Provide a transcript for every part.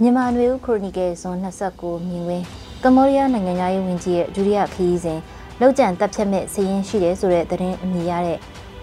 မြန်မာနွေဦးခရိုနီကယ်ဇွန်29မြင်ဝင်ကမ္ဘောဒီးယားနိုင်ငံသားရေးဝန်ကြီးရဲ့ဒုတိယခရီးစဉ်လောက်ကျန်တပ်ဖြတ်မဲ့စည်ရင်ရှိတယ်ဆိုတဲ့သတင်းအမည်ရတဲ့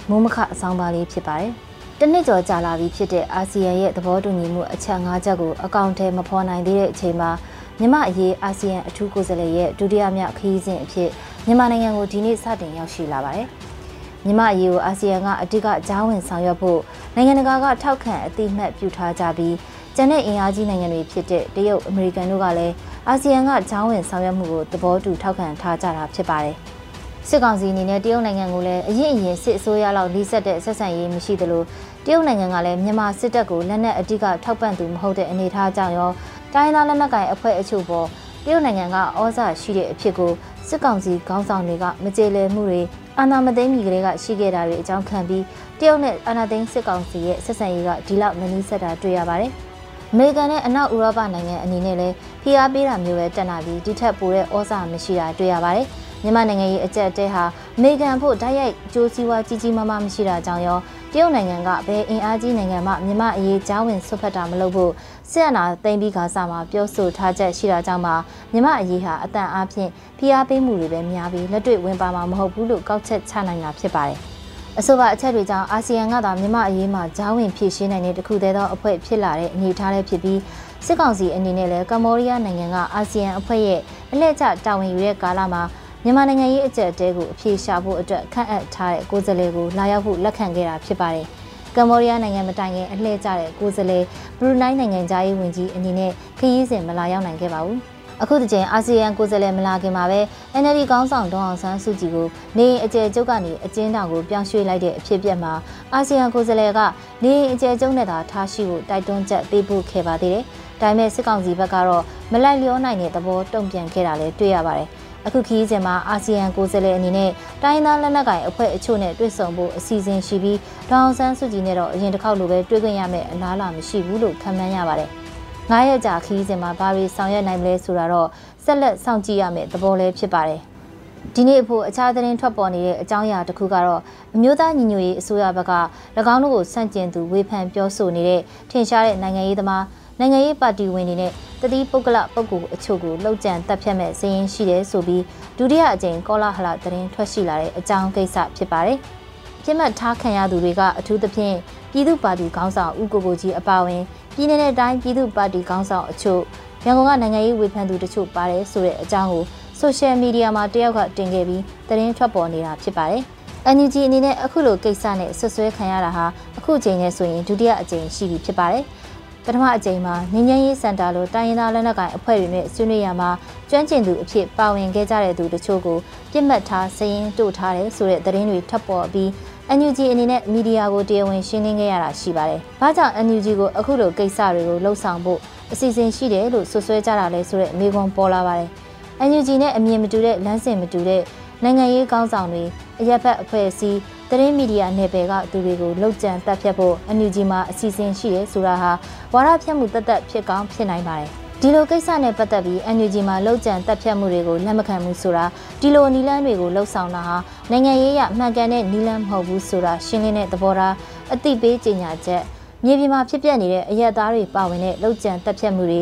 မိုးမခအဆောင်ပါလေးဖြစ်ပါတယ်။တနစ်ကျော်ကြာလာပြီဖြစ်တဲ့အာဆီယံရဲ့သဘောတူညီမှုအချက်၅ချက်ကိုအကောင့်ထဲမဖော်နိုင်သေးတဲ့အချိန်မှာမြန်မာအရေးအာဆီယံအထူးကိုယ်စားလှယ်ရဲ့ဒုတိယမြောက်ခရီးစဉ်အဖြစ်မြန်မာနိုင်ငံကိုဒီနေ့စတင်ရောက်ရှိလာပါတယ်။မြန်မာအရေးကိုအာဆီယံကအဓိကကြားဝင်ဆောင်ရွက်ဖို့နိုင်ငံတကာကထောက်ခံအသိမှတ်ပြုထားကြပြီး ကျန်တဲ့အင်အားကြီးနိုင်ငံတွေဖြစ်တဲ့တရုတ်အမေရိကန်တို့ကလည်းအာဆီယံကကြားဝင်ဆောင်ရွက်မှုကိုသဘောတူထောက်ခံထားကြတာဖြစ်ပါတယ်။စစ်ကောင်စီအနေနဲ့တရုတ်နိုင်ငံကိုလည်းအရင်အရင်စစ်အစိုးရလောက်လိစက်တဲ့ဆက်ဆံရေးမရှိသလိုတရုတ်နိုင်ငံကလည်းမြန်မာစစ်တပ်ကိုလက်နက်အတိကထောက်ပံ့သူမဟုတ်တဲ့အနေအထားကြောင့်ရောတိုင်းသားလက်နက်ကိုင်အဖွဲ့အချို့ပေါ်တရုတ်နိုင်ငံကဩဇာရှိတဲ့အဖြစ်ကိုစစ်ကောင်စီခေါင်းဆောင်တွေကမကြေလည်မှုတွေအာဏာမသိမ်းမီကလေးကရှိခဲ့တာတွေအကြောင်းခံပြီးတရုတ်နဲ့အာဏာသိမ်းစစ်ကောင်စီရဲ့ဆက်ဆံရေးကဒီလောက်မနီးစပ်တာတွေ့ရပါတယ်။ အမေရိကန်နဲ့အနောက်ဥရောပနိုင်ငံအနေနဲ့လည်းဖိအားပေးတာမျိုးပဲတက်လာပြီးဒီထက်ပိုတဲ့ဩဇာမရှိတာတွေ့ရပါတယ်။မြန်မာနိုင်ငံရဲ့အကြက်အတဲဟာအမေရိကန်ဖို့ဓာတ်ရိုက်ကြိုးစည်းဝါးကြီးကြီးမားမားမရှိတာကြောင့်ရောတရုတ်နိုင်ငံကဘယ်အင်အားကြီးနိုင်ငံမှမြန်မာအရေးကြားဝင်ဆွတ်ဖက်တာမလုပ်ဖို့စစ်အာဏာသိမ်းပြီးခါစားမှာပြောဆိုထားချက်ရှိတာကြောင့်မှမြန်မာအရေးဟာအတန်အားဖြင့်ဖိအားပေးမှုတွေပဲများပြီးလက်တွေ့ဝင်ပါမှာမဟုတ်ဘူးလို့ကောက်ချက်ချနိုင်တာဖြစ်ပါတယ်။ အဆိုပါအချက်တွေကြောင့်အာဆီယံကသာမြန်မာအရေးမှာဂျားဝင်ဖြည့်ရှင်းနိုင်တဲ့တခုတည်းသောအဖွဲ့ဖြစ်လာတဲ့အနေအထားလေးဖြစ်ပြီးစစ်ကောင်စီအနေနဲ့လည်းကမ္ဘောဒီးယားနိုင်ငံကအာဆီယံအဖွဲ့ရဲ့အလှည့်ကျတာဝန်ယူတဲ့ကာလမှာမြန်မာနိုင်ငံရေးအကြက်အတဲကိုအပြေရှာဖို့အတွက်ခန့်အပ်ထားတဲ့ကိုယ်စားလှယ်ကိုလာရောက်ဖို့လက်ခံခဲ့တာဖြစ်ပါတယ်။ကမ္ဘောဒီးယားနိုင်ငံမတိုင်ခင်အလှည့်ကျတဲ့ကိုယ်စားလှယ်ဘရူနိုင်းနိုင်ငံသားရေးဝန်ကြီးအနေနဲ့ခရီးစဉ်မလာရောက်နိုင်ခဲ့ပါဘူး။ အခုတကြိမ်အာဆီယံကိုယ်စားလှယ်မလာခင်မှာပဲ NLD ကောင်းဆောင်ဒေါအောင်ဆန်းစုကြည်ကိုနေအကျယ်ကျုပ်ကနေအကျဉ်းတောင်ကိုပြောင်းရွှေ့လိုက်တဲ့အဖြစ်အပျက်မှာအာဆီယံကိုယ်စားလှယ်ကနေအကျယ်ကျုပ်နဲ့သာထားရှိဖို့တိုက်တွန်းချက်ပေးပို့ခဲ့ပါသေးတယ်။ဒါပေမဲ့စစ်ကောင်စီဘက်ကတော့မလိုက်လျောနိုင်တဲ့သဘောတုံ့ပြန်ခဲ့တာလည်းတွေ့ရပါတယ်။အခုခီးစဉ်မှာအာဆီယံကိုယ်စားလှယ်အနေနဲ့တိုင်းသားလက်နက်ကိုင်အဖွဲ့အချို့နဲ့တွေ့ဆုံဖို့အစီအစဉ်ရှိပြီးဒေါအောင်ဆန်းစုကြည်နဲ့တော့အရင်တစ်ခေါက်လိုပဲတွေ့ခွင့်ရမယ့်အလားအလာမရှိဘူးလို့ခန့်မှန်းရပါတယ်။ 9ရက်ကြာခီးစဉ်မှာဘာတွေဆောင်ရွက်နိုင်မလဲဆိုတာတော့ဆက်လက်စောင့်ကြည့်ရမယ့်သဘောလည်းဖြစ်ပါတယ်။ဒီနေ့အဖို့အခြားသတင်းထွက်ပေါ်နေတဲ့အကြောင်းအရာတစ်ခုကတော့အမျိုးသားညီညွတ်ရေးအစိုးရဘက်က၎င်းတို့ကိုစန့်ကျင်သူဝေဖန်ပြောဆိုနေတဲ့ထင်ရှားတဲ့နိုင်ငံရေးသမားနိုင်ငံရေးပါတီဝင်တွေနဲ့တတိပုဂ္ဂလပုဂ္ဂိုလ်အချို့ကိုလှုပ်ကြံတက်ဖြတ်မဲ့စည်ရင်ရှိတယ်ဆိုပြီးဒုတိယအကြိမ်ကောလာဟလသတင်းထွက်ရှိလာတဲ့အကြောင်းကိစ္စဖြစ်ပါတယ်။ပြစ်မှတ်ထားခံရသူတွေကအထူးသဖြင့်ပြည်သူ့ပါတီခေါင်းဆောင်ဦးကိုကိုကြီးအပါအဝင် ပြည်내နဲ့တိုင်းပြည်သူ့ပါတီခေါင်းဆောင်အချို့ရန်ကုန်ကနိုင်ငံရေးဝေဖန်သူတချို့ပါတယ်ဆိုတဲ့အကြောင်းကိုဆိုရှယ်မီဒီယာမှာတယောက်ကတင်ခဲ့ပြီးသတင်းထွက်ပေါ်နေတာဖြစ်ပါတယ်။ NUG အနေနဲ့အခုလိုကိစ္စနဲ့ဆွဆွဲခံရတာဟာအခုချိန်နဲ့ဆိုရင်ဒုတိယအကြိမ်ရှိပြီဖြစ်ပါတယ်။ပထမအကြိမ်မှာငင်းငင်းရေးစင်တာလိုတိုင်းရင်းသားလက်နက်ကိုင်အဖွဲ့တွေနဲ့ဆွေးနွေးရမှာကျွမ်းကျင်သူအဖြစ်ပါဝင်ခဲ့ကြတဲ့သူတချို့ကိုပြစ်မှတ်ထားစည်ရင်တို့ထားတယ်ဆိုတဲ့သတင်းတွေထပ်ပေါ်ပြီး NUG အနေနဲ့မီဒီယာကိုတရားဝင်ရှင်းလင်းခဲ့ရတာရှိပါတယ်။ဘာကြောင့် NUG ကိုအခုလိုကိစ္စတွေကိုလှုံ့ဆော်ဖို့အစီအစဉ်ရှိတယ်လို့ဆွဆွဲကြတာလဲဆိုတဲ့မေးခွန်းပေါ်လာပါတယ်။ NUG နဲ့အမြင်မတူတဲ့လမ်းစဉ်မတူတဲ့နိုင်ငံရေးကောင်းဆောင်တွေအရက်ဖက်အဖွဲ့အစည်းသတင်းမီဒီယာနယ်ပယ်ကသူတွေကိုလှုပ်ကြံတက်ဖြတ်ဖို့ NUG မှာအစီအစဉ်ရှိတယ်ဆိုတာဟာဝါဒဖြတ်မှုတသက်ဖြစ်ကောင်းဖြစ်နိုင်ပါတယ်။ ဒီလိုကိစ္စနဲ့ပတ်သက်ပြီး NUG မှာလှုပ်ကြံတက်ဖြတ်မှုတွေကိုလက်မခံဘူးဆိုတာဒီလိုနီလန်းတွေကိုလှုပ်ဆောင်တာဟာနိုင်ငံရေးရမှန်ကန်တဲ့နီလန်းမဟုတ်ဘူးဆိုတာရှင်းလင်းတဲ့သဘောထားအသိပေးကြေညာချက်မြေပြင်မှာဖြစ်ပျက်နေတဲ့အရက်သားတွေပါဝင်တဲ့လှုပ်ကြံတက်ဖြတ်မှုတွေ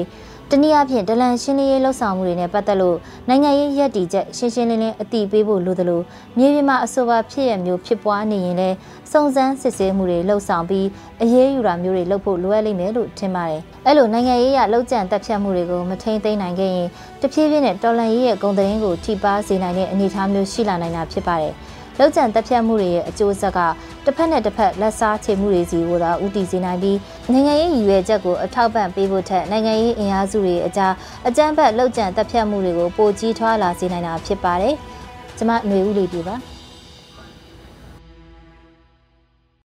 တနည်းအားဖြင့်ဒလန်ရှင်းလင်းရေးလှုပ်ဆောင်မှုတွေနဲ့ပတ်သက်လို့နိုင်ငံရေးရည်တည်ချက်ရှင်းရှင်းလင်းလင်းအတိပေးဖို့လိုသလိုမြေပြင်မှာအဆိုပါဖြစ်ရမျိုးဖြစ်ပွားနေရင်လည်းစုံစမ်းစစ်ဆေးမှုတွေလှုပ်ဆောင်ပြီးအရေးယူတာမျိုးတွေလုပ်ဖို့လိုအပ်လိမ့်မယ်လို့ထင်ပါတယ်။အဲ့လိုနိုင်ငံရေးရလှုပ်ကြံတက်ဖြတ်မှုတွေကိုမထိန်သိမ်းနိုင်ခဲ့ရင်တဖြည်းဖြည်းနဲ့တော်လန်ရေးရဲ့ဂုံသတင်းကိုထိပါစေနိုင်တဲ့အနေအထားမျိုးရှိလာနိုင်တာဖြစ်ပါတယ်။ လောက်ကျန်တက်ဖြတ်မှုတွေရဲ့အကျိုးဆက်ကတစ်ဖက်နဲ့တစ်ဖက်လက်စားချေမှုတွေစီကိုသာဥတီစေနိုင်ပြီးနိုင်ငံရေးရည်ရွယ်ချက်ကိုအထောက်ပံ့ပေးဖို့ထက်နိုင်ငံရေးအင်အားစုတွေအကြားအကြမ်းဖက်လောက်ကျန်တက်ဖြတ်မှုတွေကိုပိုကြီးထွားလာစေနိုင်တာဖြစ်ပါတယ်။ကျွန်မຫນွေဦးလေးပြပါ